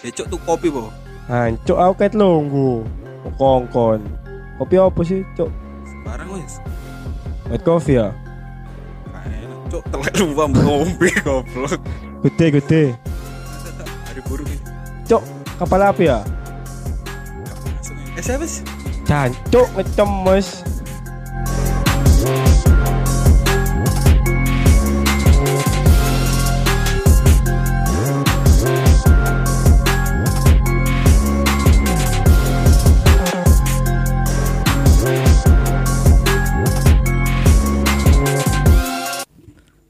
Cuk tuh kopi po. Hancuk aku ket lunggu. Kongkon. Kopi apa sih, Cuk? Barang wis. White coffee ya? Cuk telek lupa ngombe goblok. Gede gede. Hari burung ini. Cuk, kapal api ya? Eh siapa sih? Jancuk ngecemes.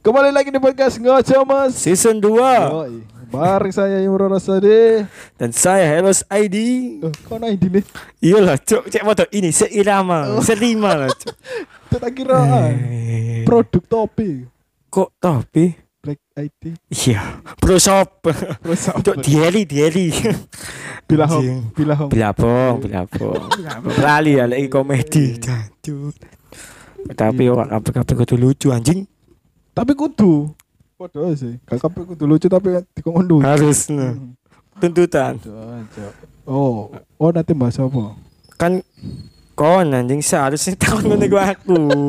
Kembali lagi di podcast Ngojo Mas. Season 2 Yoi. Bareng saya Imro Rasade. dan saya Helos ID. Oh, kok naik ini? Iyalah, Cuk, cek motor ini seirama, selima lah. Itu tak kira ah, Eh, produk topi Kok tapi? Black ID. Iya, pro shop. Cuk, dieri, dieri. Bila home, Anjing. bila home. Bilabong, bilabong. Lali ya lagi komedi. Jancuk. Tapi orang kabeh-kabeh kudu lucu anjing. Tapi kudu. Waduh sih. Gak kabeh kudu lucu tapi dikongkon duit. Harus. Hmm. tuntutan. Oh, oh nanti bahas apa? Kan kon anjing seharusnya tahun ngono iku aku.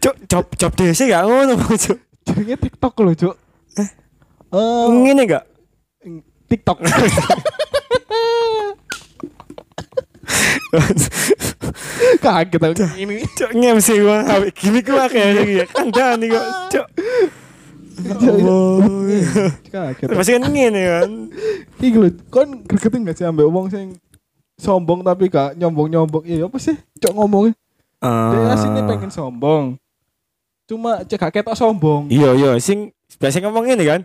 Cuk, job job desa gak ngono, Cuk. Jenenge TikTok loh, Cuk. Eh? Eh, Ngene gak? TikTok. Kaget aku ini. Cuk ngem sih gua. Awake gini akeh iki ya. Kandhani kok. Oh. Kaget. Pasti kan ngene kan. Iki lho, kon gregetin gak sih ambek wong sing sombong tapi gak nyombong-nyombong. Iya apa sih? Cok ngomongnya. Dia Ah. aslinya pengen sombong. Cuma cek ketok sombong. Iya iya sing biasa ngomong ngene kan.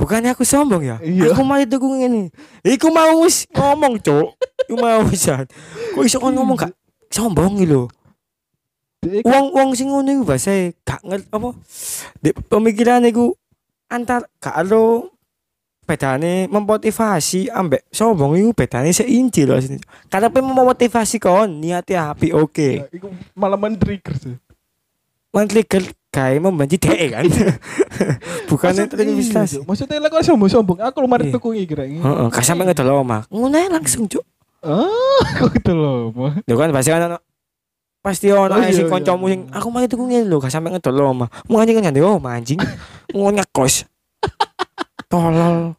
Bukannya aku sombong ya? Iya. Aku malah tuku ngene. Iku mau wis ngomong, Cuk. Iku mau wisan. Kok iso kon ngomong gak sombong iki lho. Dia Wong wong sing ngono iku bahasa gak ngerti apa. Di pemikiran iku antar gak alo bedane memotivasi ambek sombong iku bedane seinci lho sini. Karena pe memotivasi kon niate api oke. Iku malah men-trigger sih. Menteri kayak membenci kan. Bukannya Maksud- terus iya, bisa. Cuk. Maksudnya lah kok sombong-sombong. Aku lu mari Iya. iki kira ini. Heeh, gak sampe ngedol omah. Ngono ae langsung, Cuk. Ah, kok gitu loh. Mo. Lho kan pasti ono pasti ono Oh, ae iya, sing iya. kancamu sing aku mari tuku ngene lho, gak sampe ngedol omah. Mau anjing kan omah anjing. Ngono ngekos. Tolol.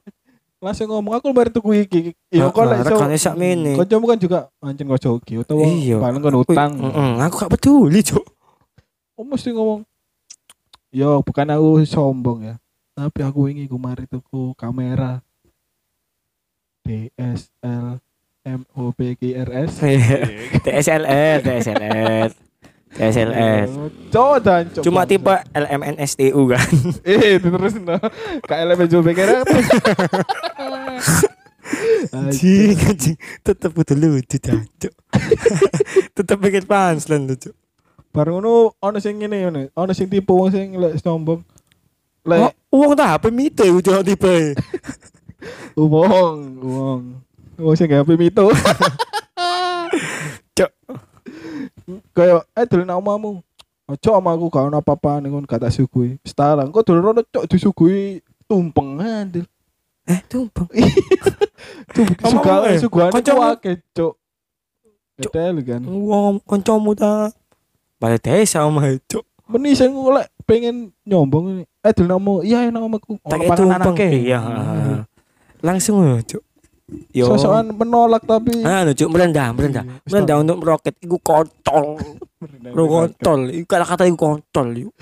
Langsung ngomong aku mari tuku iki. Iya kok lek iso. regane sak mene. Kancamu kan juga anjing kok jogi utawa Iya. paling kan utang. Heeh, aku gak peduli, Cuk. Oh mesti ngomong. Yo, bukan aku sombong ya. Tapi aku ingin ku mari tuku kamera DSL MOBGRS. TSLR, TSLR. TSLR. Coba dan coba. Cuma tipe LMNSTU kan. Eh, terus no. KLM MOBGRS. Anjing, anjing. Tetep kudu lucu, Cuk. Tetep bikin punchline lucu. Baru ngono ono sing ngene ngono. Ono sing tipe wong sing lek sombong. Lek uang tak HP mite udah tipe. wong, wong. Wong sing HP mito. Cok. Kayak eh dolen omamu. Ojo sama aku gak ono apa-apa ning ngono kata sugui. Setara, kok dolen rono cok disugui tumpeng andil. Eh, tumpeng. Eh, suguhan itu kancamu- akeh cok. Cuk. Ketel kan. Wong kancamu ta. Balik desa omah cuk. Meni sing golek pengen nyombong ini. Eh dolen omamu, iya enak omaku. Tak Ono panganan tumpeng. akeh. Iya. Hmm. Langsung lho, cuk. Yo. Sosokan menolak tapi Anu cuk merendah, merendah. Iya, Merendah untuk meroket iku kontol. Bro kontol. Iku kata-kata iku kontol yuk.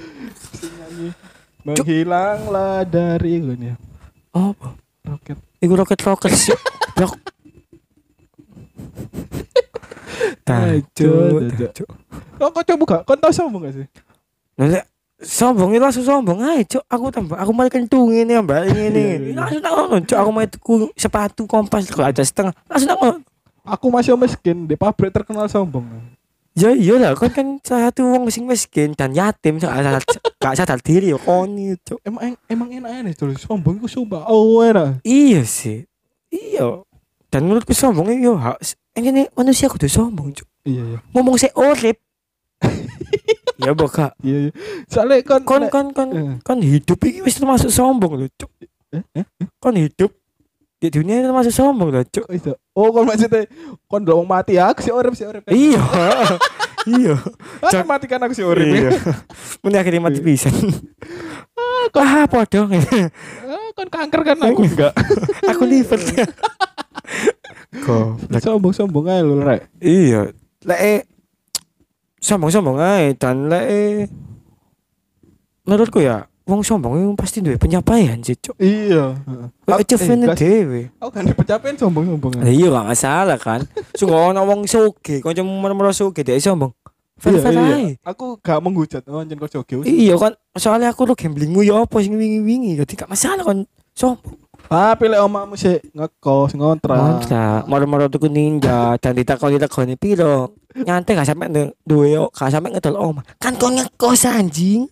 Menghilanglah dari ini ya. Apa? Roket. Iku roket-roket sih. Blok. Tajuk. aduh. Kok kok coba gak? Kau tau sombong gak sih? Nah, sombong itu langsung sombong aja cok aku tambah aku mau kentungin ya mbak ini ini Iya, iya. langsung tak ngono cok aku mau tuku sepatu kompas kalau ada setengah langsung tak ngono Aku masih miskin di pabrik terkenal sombong. ya iya lah kan kan salah satu wong sing miskin dan yatim sadar gak sadar diri koni cok Emang emang enak nih terus sombong itu sumpah. Oh enak. iya sih iya dan menurutku sombong iya harus ini manusia kudu sombong cok Iya iya. ngomong saya urip ya boka Iya iya. Soalnya kan kon nek- kon kon Eh. kon hidup ini wis termasuk sombong lho cok Eh, eh, kon hidup di dunia itu termasuk sombong lah cuk? Oh, kon maksudnya kon wong mati aku sih urip sih urip. iya iya Aku mati kan aku sih urip. iya muni akhirnya mati pisan ah podo Ah, Kon kanker kan aku enggak. aku liver kok Sombong-sombong ae lho rek. iya lek eh, sombong-sombong ae dan lek eh, menurutku ya wong sombong itu pasti duwe pencapaian sih cuk Iya. Achievement dhewe Aku kan dipecapen sombong-sombong. Iya gak masalah kan. Sungguh ono wong soge, kanca merem soge dhek sombong. Iya, fair iya. ae. Aku gak menghujat oh anjen kok joge. Iya kan, soalnya aku lo gamblingmu ya apa sing wingi-wingi, jadi gak masalah kan sombong. Tapi lek omamu sih ngekos ngontrak. Mantap, moro-moro tuku ninja dan ditakoni takoni piro. Nyantai gak sampe duwe yo, gak sampe ngedol omah. Kan kau ngekos anjing.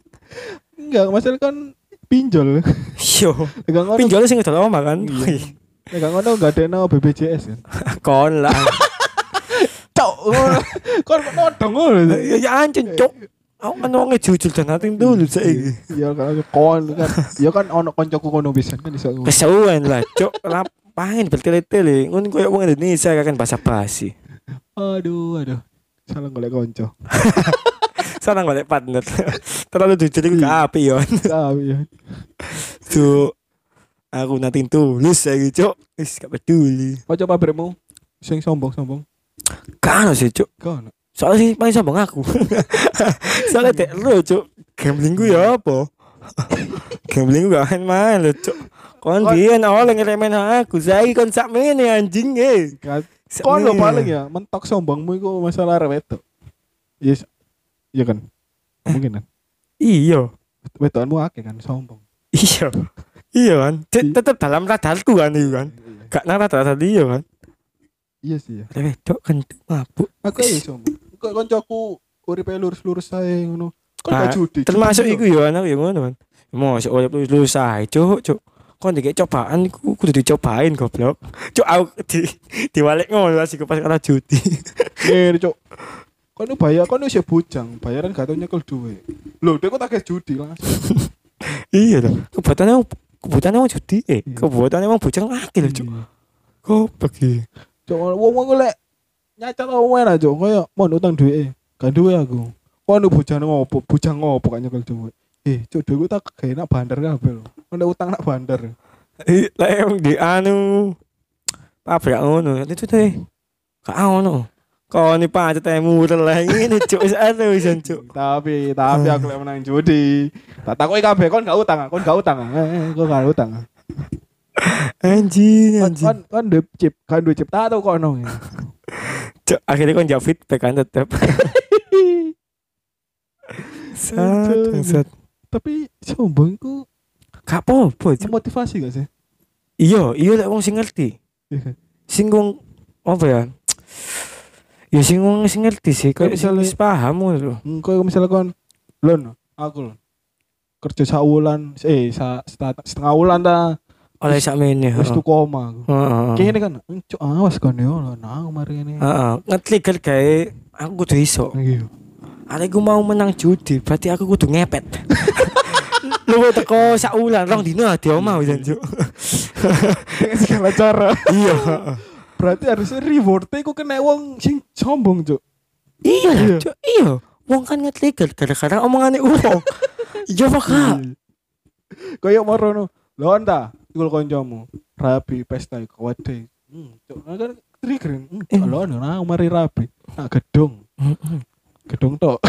Enggak, masalah kan pinjol. Yo, pinjol sing ngedol omah kan. Iya. Enggak ngono enggak ada BPJS kan. Kon lah. Cok, kon nodong ngono. Ya ya anjing cuk. Aku kan wong jujur dan nating dulu saiki. Iya kan kon kan. Ya kan ono koncoku ngono pisan kan iso. Kesuwen lah, cuk. Lapangan bertele-tele. Ngono koyo wong Indonesia kan bahasa basi. Aduh, aduh. Salah golek konco. Sana golek partner. Terlalu jujur iku gak apik yo. Tapi ya. Cuk. Aku nanti tulus saiki, cuk. Wis gak peduli. Kok coba pabrikmu sing sombong-sombong. Kan sih, cuk. Kau ono. Soalnya sih paling sombong aku. Soalnya dek lu, cuk. Gambling gue ya apa? Gambling gue gak main-main lho, cuk. Kon biyen oleh ngeremen aku. Saiki kon sak mene anjing e. Kan kon lo paling ya mentok sombongmu iku masalah arek wedok. Yes. Iya kan? Mungkin kan. Iya. Wedokanmu akeh kan sombong. Iya. Iya kan. Tetap dalam radarku kan itu kan. Gak nang radar dia kan. Iya sih ya. Wedok kan mabuk. Aku ya sombong. Kok koncoku uripe lurus-lurus ae ngono. Kok Ah, gak judi. Termasuk Judi iku ya anak ya ngono kan. Mosok urip lulus ae, cuk, cuk. Kon dikek cobaan iku kudu dicobain goblok. Cuk aku di diwalik ngono sih pas kena judi. Ngene cuk. Kon bayar kon wis bujang, bayaran gak tau nyekel duwe. Lho, dia kok tak judi langsung. iya loh. Kebutuhannya kebutuhannya mau judi eh. Iya. Kebutuhannya mau bujang lagi loh, cuk. Iya. Goblok iki. Cuk, wong-wong lek nyacat owen aja kaya mau utang duwe. Gak duwe aku. Kon bujang ngopo? Bujang ngopo gak nyekel duwe. Eh, cuk duwe tak gawe nak bandar lho. Kon utang nak bandar. Eh, Lah emang di anu pabrik ngono. Itu teh. Gak ono. Kau nih pancet ae murel lah ini cuk wis anu wis cuk. Tapi tapi aku lek menang judi. Tak takoki kabeh kon gak utang, kon gak utang. Eh, kon gak utang. Anjing anjing. kon kon duwe chip, kan duwe chip tato kono. Cuk, akhirnya kan jawab feedback kan tetep. Sat. Tapi sombong iku Gak apa-apa. Motivasi gak sih? Iya, iya lek wong sing ngerti. Iya kan? Sing wong apa ya? Ya sing wong sing ngerti sih, Kayak misalnya- wis paham lho. Hmm, Kau misalnya kon lon, aku lon. Kerja saulan, eh sa, setengah, setengah wulan ta, Oleh sakmene. wis heeh. tuku oma aku. Kene kan, cuk awas kon yo lon, aku mari ini. Heeh, nge-trigger gawe aku kudu iso. Iya. Aku mau menang judi, berarti aku kudu ngepet. Lu teko sak wulan rong dino adi omah wis Cuk. Segala cara. Iya. Berarti harusnya rewardnya aku kena wong sing sombong cuk. Iya Iya. Cuk. Iya. Wong kan nge-trigger gara-gara omongane wong. Iya apa kak? Kayak marono, lon ta, ikul koncomu, rapi pesta iku wade. Hmm, nah kan trigger. Hmm, Eh. lon, nah mari rapi. Nah gedung, gedung tok.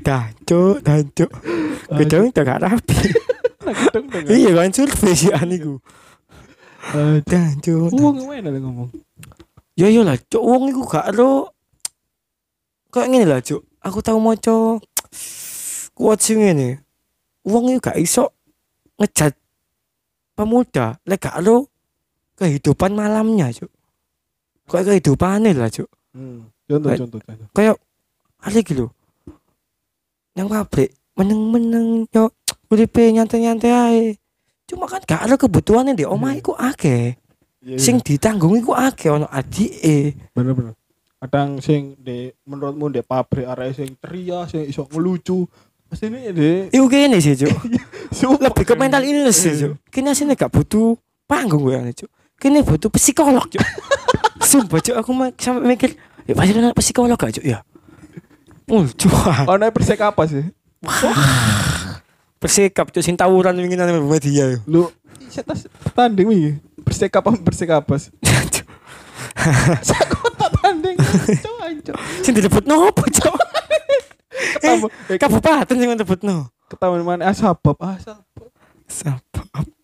Dancuk, dancuk. Gedung gak rapi. Nah gedung tok. Iya kan survei sih aniku. Dancuk. Wong ngene lah ngomong. Ya iya lah, cuk wong iku gak ero kayak ngene lah, cuk. Aku tau maca quotes ngene. Wong iku gak iso ngejat pemuda lek gak ero kehidupan malamnya, cuk. Kayak kehidupannya lah, cuk. Hmm. Contoh, Baik. contoh, contoh. Kayak ada gitu. Yang pabrik meneng-meneng yo uripe nyantai-nyantai ae. Cuma kan gak ada kebutuhannya di omah iku akeh. Iya, Sing ditanggung iku akeh ono adike. bener-bener. Kadang sing di menurutmu di pabrik area sing ceria, sing iso ngelucu, Sini deh. Iku kene sih, Cuk. Sumpah. Lebih ke mental illness sih, Cuk. Kene asine gak butuh panggung gue Cuk. Kene butuh psikolog, Cuk. Sumpah, Cuk, aku sampai mikir, ya pasti ada psikolog gak, Cuk, ya. Oh, cuan. Ono persek apa sih? Persikap, Cuk, sing tawuran wingi nang media. Lu saya tas tanding wi. Persek apa persek apa? Cuk. Saya kok tak tanding. Cok anjir. Sing dilebut nopo, Cuk? Ketemu eh, kabupaten sing dilebutno. ketahuan mana asabab asal. Siapa?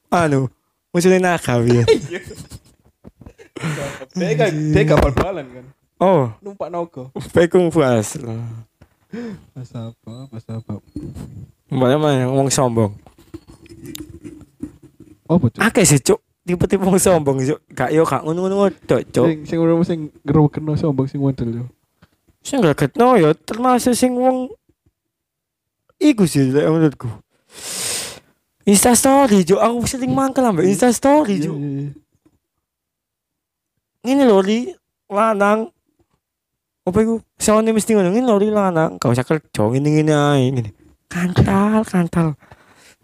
Anu, musuhnya naga ya. Dia kan dia gak bal-balan kan. Oh, Numpak nogo. pekung puas. Asabab asabab. Mbaknya mah wong sombong. Oh bocor. Akeh sih, Cuk. Tipe-tipe wong sombong, Cuk. Gak yo gak ngono-ngono wedok, Cuk. Sing sing urung sing ngerokeno sombong sing model yo. Sing gak ketno ya termasuk sing wong iku sih lek menurutku. Insta story, Cuk. Aku sering mangkel ambek Insta story, iya. Ngene lho li lanang. Apa iku? Soalnya mesti ngono ngene lho li lanang. Gak usah kerja ngene-ngene ae ngene. Kantal, kantal.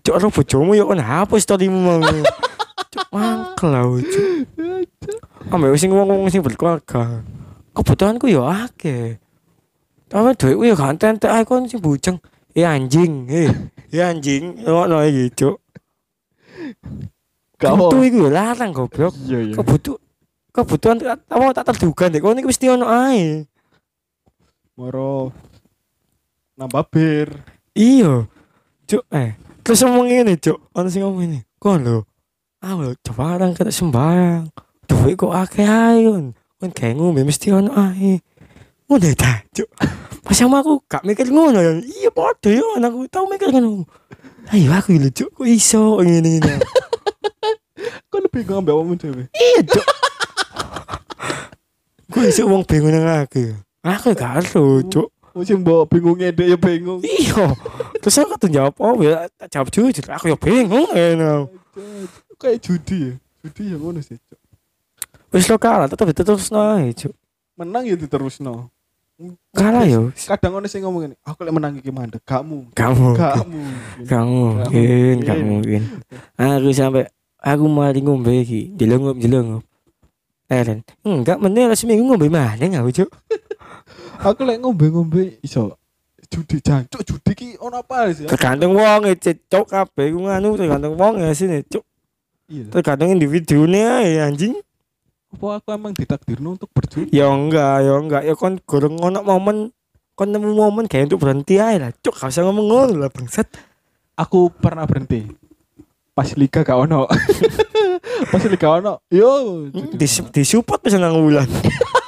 Cuk, ro bojomu ya kon hapus storymu mau. Cuk, mangkel lah, Cuk. Ambek sing wong-wong sing berkeluarga. Kebutuhanku ya akeh. Tapi duitku ya gak entek ae kon sing bujeng. Eh anjing, eh. Eh anjing, ngono iki, Cuk. Apa. iku ya larang goblok. Iya iya. kebutuh kebutuhan apa tak terduga deh kau ini mesti ono ae Moro nambah bir. iya cuk eh terus ngomong ini cuk ono sing ngomong ini kon lho ah lho coba orang kata sembarang duit kok akeh ae kon kon kayak ngombe mesti ono ae ngono ta cuk pas sama aku gak mikir ngono ya iya padha yo aku tau mikir ngono ayo aku lho cuk kok iso ngene ngene Kok lebih ambek wong dhewe. iya cuk gue iso wong bingung nang aku aku gak ero cuk Wong sing mbok bingungnya dek ya bingung. Iya. Terus aku tuh jawab oh ya tak jawab jujur. Aku ya bingung enak. Kayak judi ya. Judi ya ngono sih. Cuk. Wis lo kalah tetep terus nae, Cuk. Menang ya diterusno. Kalah ya. Kadang ono sing ngomong ngene, aku lek menang iki mandek, kamu. Kamu. Kamu. Kamu mungkin, kamu mungkin. Aku sampai aku mari ngombe iki, jelengop jelengop. Eren, enggak meneh lah seminggu ngombe mana aku, Cuk. Aku lek ngombe-ngombe iso judi jancuk judi ki ono apa sih? Tergantung wong e, cuk kabeh ku nganu tergantung wong ya sini, Cuk. Iya. Tergantung individunya ae anjing. Apa aku emang ditakdirno untuk berjudi? Ya enggak, ya enggak, ya kon goreng ngono momen kon nemu momen kayak untuk berhenti aja lah. Cuk, gak usah ngomong ngono lah bangsat. Aku pernah berhenti. Pas liga gak ono. Pas liga ono. Yo. Hmm, Di di support bisa nang wulan.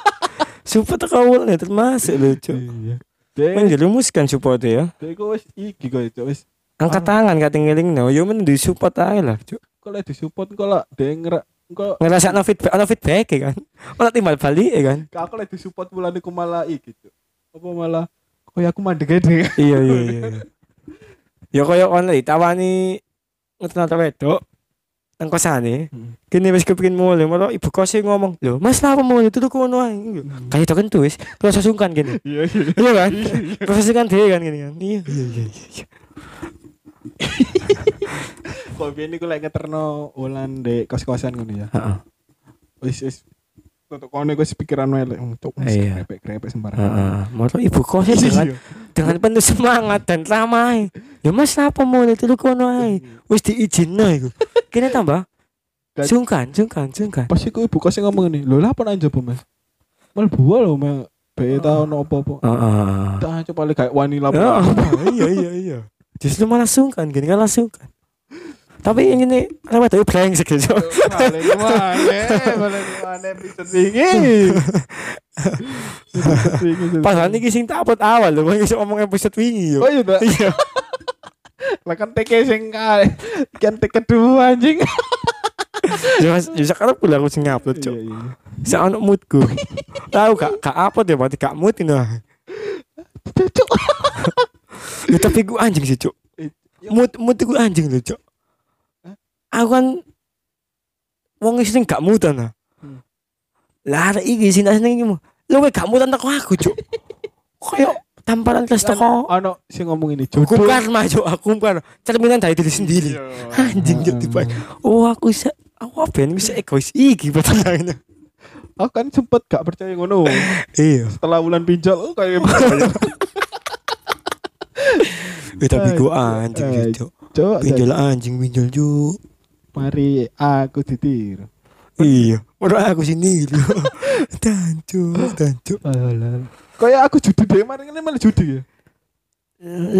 support ke wulan ya termasuk lho, Cuk. Iya. Men Dek, dirumuskan support ya. dek kok wis iki kok Cuk, wis Angkat tangan kata ngeling no, yo men di support aja lah, Cuk. kok lek disupport kok lek kok Ngerasa no feedback, no feedback ya kan. Ono timbal balik ya kan. aku lek disupport bulan iku malah iki Cuk. Apa malah koyo aku mandek gede. iya iya iya. Ya koyo kon lagi tawani ngetan wedok nang kosane. Hmm. Kini wis kepengin mulai, malah ibu kos ngomong, "Lho, Mas lah apa mulai tutup kono ae." Kayak itu kan tuh wis, rasa sungkan gini. Iya iya. Iya kan? Profesi kan dia kan gini kan. Iya iya iya. Iya. Kok biyen iku lek ngeterno wulan dek kos-kosan ngono ya. Heeh. Wis wis Untuk kono wis pikiran elek untuk Iya. grepek-grepek sembarang. Heeh. Malah ibu kos dengan Iya. dengan penuh semangat dan ramai. Ya Mas apa mulai tutup kono ae. Wis diizinno iku. Kini tambah Kan- sungkan, sungkan, sungkan. Pas iku ibu kos ngomong nih, lho lah apa jaba Mas? Mal buah lho Mas. Be tau ono apa-apa. Heeh. Tak coba lek kayak wani. Ya, iya iya iya. Justru malah sungkan gini kan langsung kan. Tapi ini lewat tapi brengsek gitu. Balik mana? Balik mana episode ini? Sing tak upload awal loh, bisa ngomong episode wingi Oh yo. iya, Mbak. Iya. Lah kan TK sing. Kan TK kedua anjing. Ya ya sekarang pula aku sing ngupload, Iya, Cuk. iya. Sa ono moodku. Tahu gak gak upload ya berarti gak mood ini. Cuk. Ya tapi gue anjing sih, Cuk. Ya. Mood mood gue anjing loh, Cuk. Aku kan wong sing gak mutan ah. Hmm. Lah iki sing seneng iki. Lu gak mutan aku aku, Cuk. Kayak tamparan kelas toko. Ono sing ngomong ini Hukum jodoh. karma cuk, aku kan cerminan dari diri sendiri. Anjing cuk tiba. Oh aku bisa aku ini bisa egois iki pertanyaannya. Aku kan sempet gak percaya ngono. Iya. Setelah bulan pinjol oh kayak Eh tapi Eh, gua anjing cuk. Cok, Pinjol anjing pinjol cuk. Mari aku ditiru. Iya, orang aku sini gitu. Dancu, dancu. Kayak aku judi deh, mari ini malah judi ya.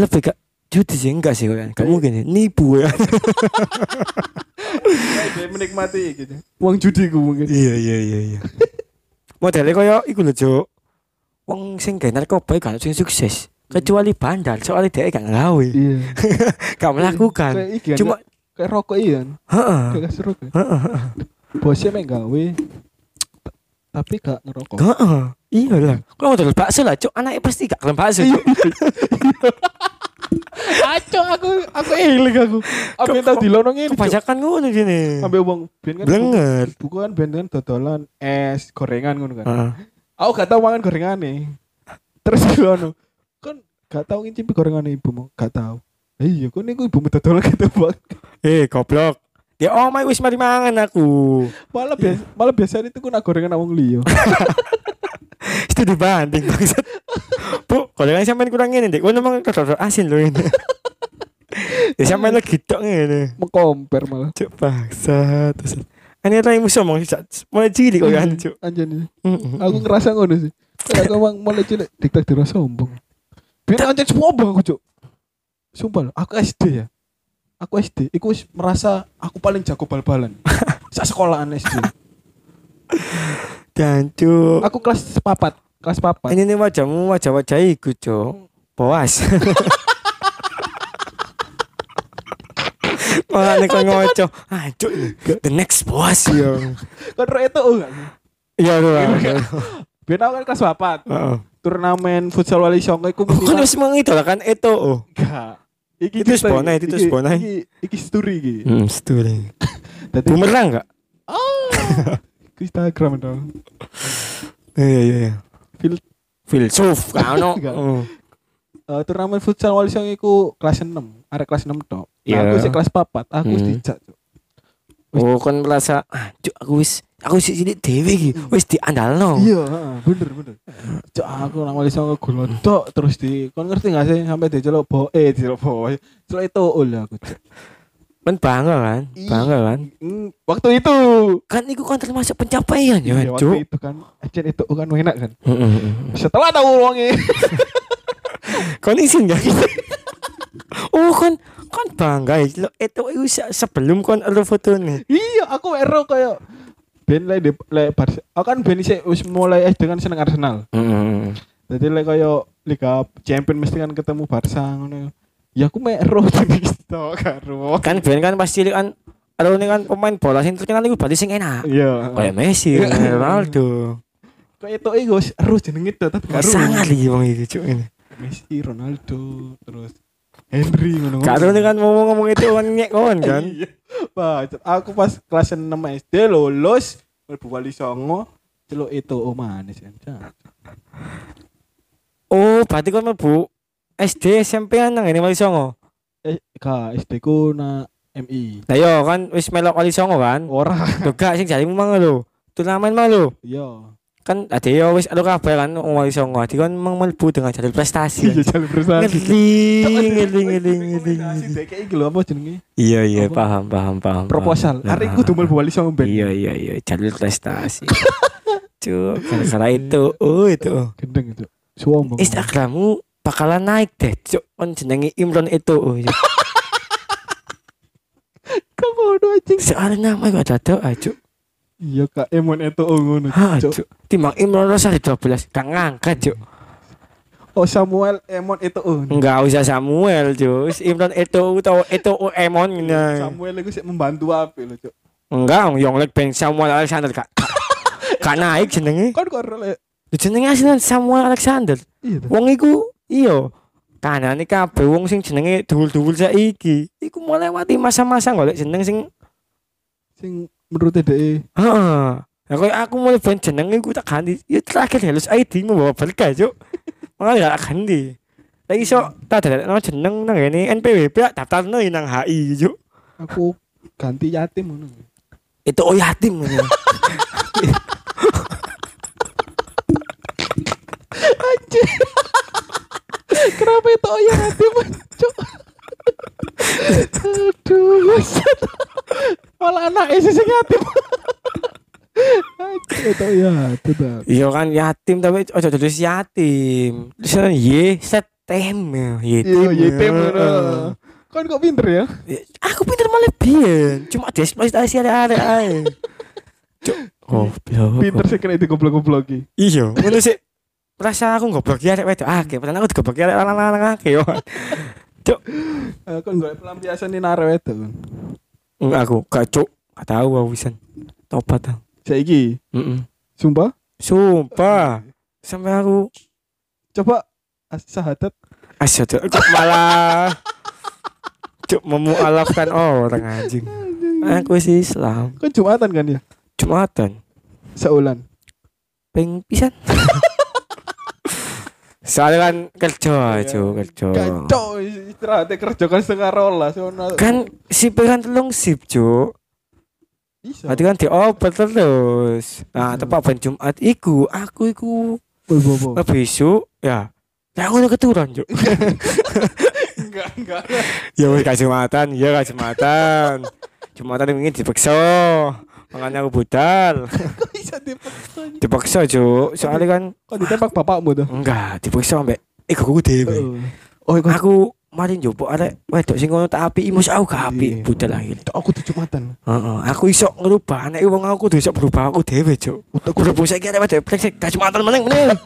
Lebih gak judi sih enggak sih kan? Gak mungkin ya. Nipu ya. Dia menikmati gitu. Uang judi ku mungkin. iya iya iya iya. Modelnya kaya iku lho, Cuk. Wong sing gawe narkoba gak sing sukses. Kecuali bandar, soalnya dia gak nggawe, Iya. gak melakukan. Kan, Cuma kayak rokok iya kan. heeh. Kayak kasih rokok. Heeh. Bosnya main gawe tapi gak ngerokok. Heeh. Iya lah. Kalau model bakso lah, Cuk. Anaknya pasti gak kelem bakso, Cuk. Aco aku aku eling aku. Apa tau dilonong ini. Cok. Kebanyakan ngono gini. Ambil uang ben kan. Blenger. buku- kan ben kan dodolan es gorengan ngono kan. Heeh. Aku gak tau mangan gorengan nih. Terus ngono. Kan gak tau ngicipi gorengan ibumu, gak tau. Eh, Iya, kok niku ibumu dodolan gitu bang. Eh, goblok. Ya oh my wis mari mangan aku. Malah biasa, malah biasa itu nak gorengan wong liya. itu dibanding bangsat bu kalau kan sampean kurang ini dek gua memang rada asin loh ini ya sampean lagi tok ngene Mengkomper malah. cuk bangsat terus ini rai musuh sisa- mulai cilik kok kan cuk Anjani. Mm-mm. Aku ngerasa ngono sih. Aku emang mulai cilik diktator sombong. Biar anjir sombong aku, Cuk. Sumpah loh, aku SD ya. Aku SD, wis merasa aku paling jago bal-balan. Sak sekolahan SD. dan cuk Aku kelas papat, kelas papat. ini nih wajahmu wajah wajah iku cuk puas Malah nih kau ngoco Ah cuk The next boss ya ro itu enggak? Iya lu Biar aku kan kelas papat. Turnamen futsal wali songo iku Kan mesti harus mengidolakan itu oh enggak. Iki Itu Sponai, itu Sponai. Iki iki story iki. Hmm, story. Dadi Bumerang enggak? ke Instagram dong. Iya iya iya. Fil Filsuf kan ono. Enggak. Oh. Eh, turnamen futsal wali songo iku kelas 6, arek kelas 6 tok. Nah, Iya. aku sih kelas papat, aku wis Hmm. dijak. Oh, kan merasa ah, cuk aku wis aku sih sini dhewe iki. Wis diandalno. Iya, heeh, bener bener. Cok aku nang wali songo golontok terus di kon ngerti gak sih sampai diceluk bo eh diceluk bo. Celuk itu ul aku. Kan bangga kan? Bangga kan? Hmm, waktu itu. Kan itu kan termasuk pencapaian ya, Iya, waktu itu kan ajen itu kan enak kan. Heeh, heeh. Setelah tahu uangnya. Kon isin gak? oh kan kan bangga ya. Lo, Itu itu se- sebelum kon elu foto nih. iya, aku ero kayak ben le le Barca. Aku kan ben sih wis mulai SD kan seneng Arsenal. Heeh. Jadi le kayak Liga Champion mesti kan ketemu Barca ngono. Ya aku mek ero gitu karo. Kan ben kan pasti kan Elu ini kan pemain bola sing terkenal iku berarti sing enak. Iya. Kayak Messi, Ronaldo. Kayak itu iku ero jenenge itu tapi karo. sangat iki wong iki cuk ini. Messi, Ronaldo, terus Henry ngono. Ini kan ngomong ngomong itu kan nyek kon kan. Iya. Pak, aku pas kelas 6 SD lulus mlebu Wali Songo celuk itu oh manis kan. Oh, berarti kon mlebu SD SMP nang ngene Wali Songo. Eh, ka SD ku na MI. Lah yo kan wis melok Wali Songo kan. Ora. Gak sing jarimu mang lho. Turnamen mang lho. Iya. Kan ade yo wis ado kabeh kan wong Wali Songo. Adi kan mlebu dengan jalur prestasi. Iya kan. jalur prestasi. Ngeli, ngeli, ngeli, ngeli. Dek iki lho apa jenenge? Iya iya paham paham paham. Proposal. Arek ku dumel Wali Songo ben. Iya iya iya jalur prestasi. Cuk, gara-gara itu, oh itu. Gendeng itu. Sombong. Instagrammu bakalan naik deh, cuk. Kon jenenge Imron itu. Oh, iya. Kamu ngono anjing. Soalnya nama gak ada doa, cuk. Iya kak Emon itu oh ngono. Cuk. Timbang Imron Rosali 12, gak ngangkat, cuk. Oh Samuel Emon itu oh. Enggak usah Samuel, cuk. Imron itu atau itu Emon nah. Samuel itu sih membantu apa lho, Cuk. Enggak, yang lek ben Samuel Alexander gak gak naik jenenge. Kan kok. Jenenge aslinya Samuel Alexander. Iya. Wong iku iya. Kanane kabeh wong sing jenenge duwul-duwul saiki. Iku melewati masa-masa golek jeneng sing Sing menurut DE heeh. Ya koyo aku mulai ben jeneng iku tak ganti. Ya terakhir halus ID mu bawa berkah, Cuk. Makanya gak ganti. Lah iso tak dadekno jeneng nang ngene NPWP daftarno nang HI Cuk. Aku ganti yatim ngono. Itu oh yatim ngono. Anjir. Kenapa itu oh yatim, Cuk? Aduh, buset. Malah anaknya sih sing yatim. Itu oh yatim. ta. Iya kan yatim tapi ojo tulis yatim. Tulisan Y setem yatim ngono. Kan kok pinter ya? Aku pinter malah biyen. Cuma dieksploitasi ada-ada ae. Cuk, goblok. Pinter sih kena digoblok-goblok iki. Iya, ngono sih. Rasa aku goblok ya arek wedok akeh, padahal aku digoblok ya arek lanang-lanang akeh yo. Eh, Kan golek pelampiasan ini itu kan. Enggak aku, gak cuk. Gak tahu aku wisan. Tobat aku. Saiki, Heeh. sumpah. Sumpah. Sampai aku Coba sahadat. asyhadu kok malah cuk memualafkan orang anjing. Aku sih Islam. Kan Jumatan kan ya? Jumatan. Seulan. Peng pisan. Soalnya kan kerja, cuk, kerja. Kacau istirahatnya kerja kan setengah rolas. Sono- Kan sip kan telung sip, cuk. Bisa. Berarti kan dioper terus. Nah, tepat ben Jumat iku, aku iku besok ya. Ya aku udah keturun, Cuk. Enggak, enggak. ya wis gak Jumatan, ya gak Jumatan. Jumatan ini dipaksa. Makanya aku budal. Kok bisa dipaksa? Dipaksa, Cuk. Soalnya kan Kok ditembak bapakmu tuh? enggak dipaksa ambek ego dhewe. Oh, kok Aku mari njupuk arek wedok sing ngono tak apiki mus aku gak apik Iya. budal akhir. aku tuh. Heeh, aku iso ngerubah anek wong aku iso berubah aku dhewe, Cuk. Utak Udah bisa kira wedok brengsek gak Jumatan meneng meneng.